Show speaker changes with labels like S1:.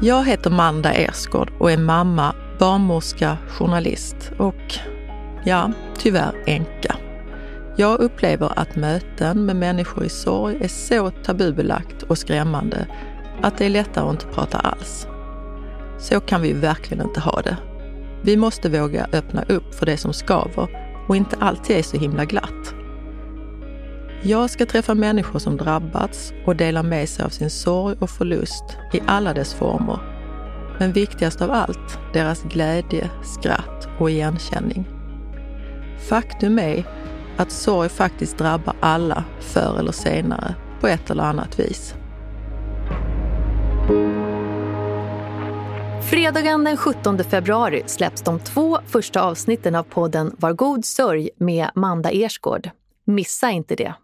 S1: Jag heter Manda Ersgård och är mamma, barnmorska, journalist och ja, tyvärr änka. Jag upplever att möten med människor i sorg är så tabubelagt och skrämmande att det är lättare att inte prata alls. Så kan vi verkligen inte ha det. Vi måste våga öppna upp för det som skaver och inte alltid är så himla glatt. Jag ska träffa människor som drabbats och dela med sig av sin sorg och förlust i alla dess former. Men viktigast av allt, deras glädje, skratt och igenkänning. Faktum är att sorg faktiskt drabbar alla förr eller senare på ett eller annat vis.
S2: Fredagen den 17 februari släpps de två första avsnitten av podden Var god sörj med Manda Ersgård. Missa inte det.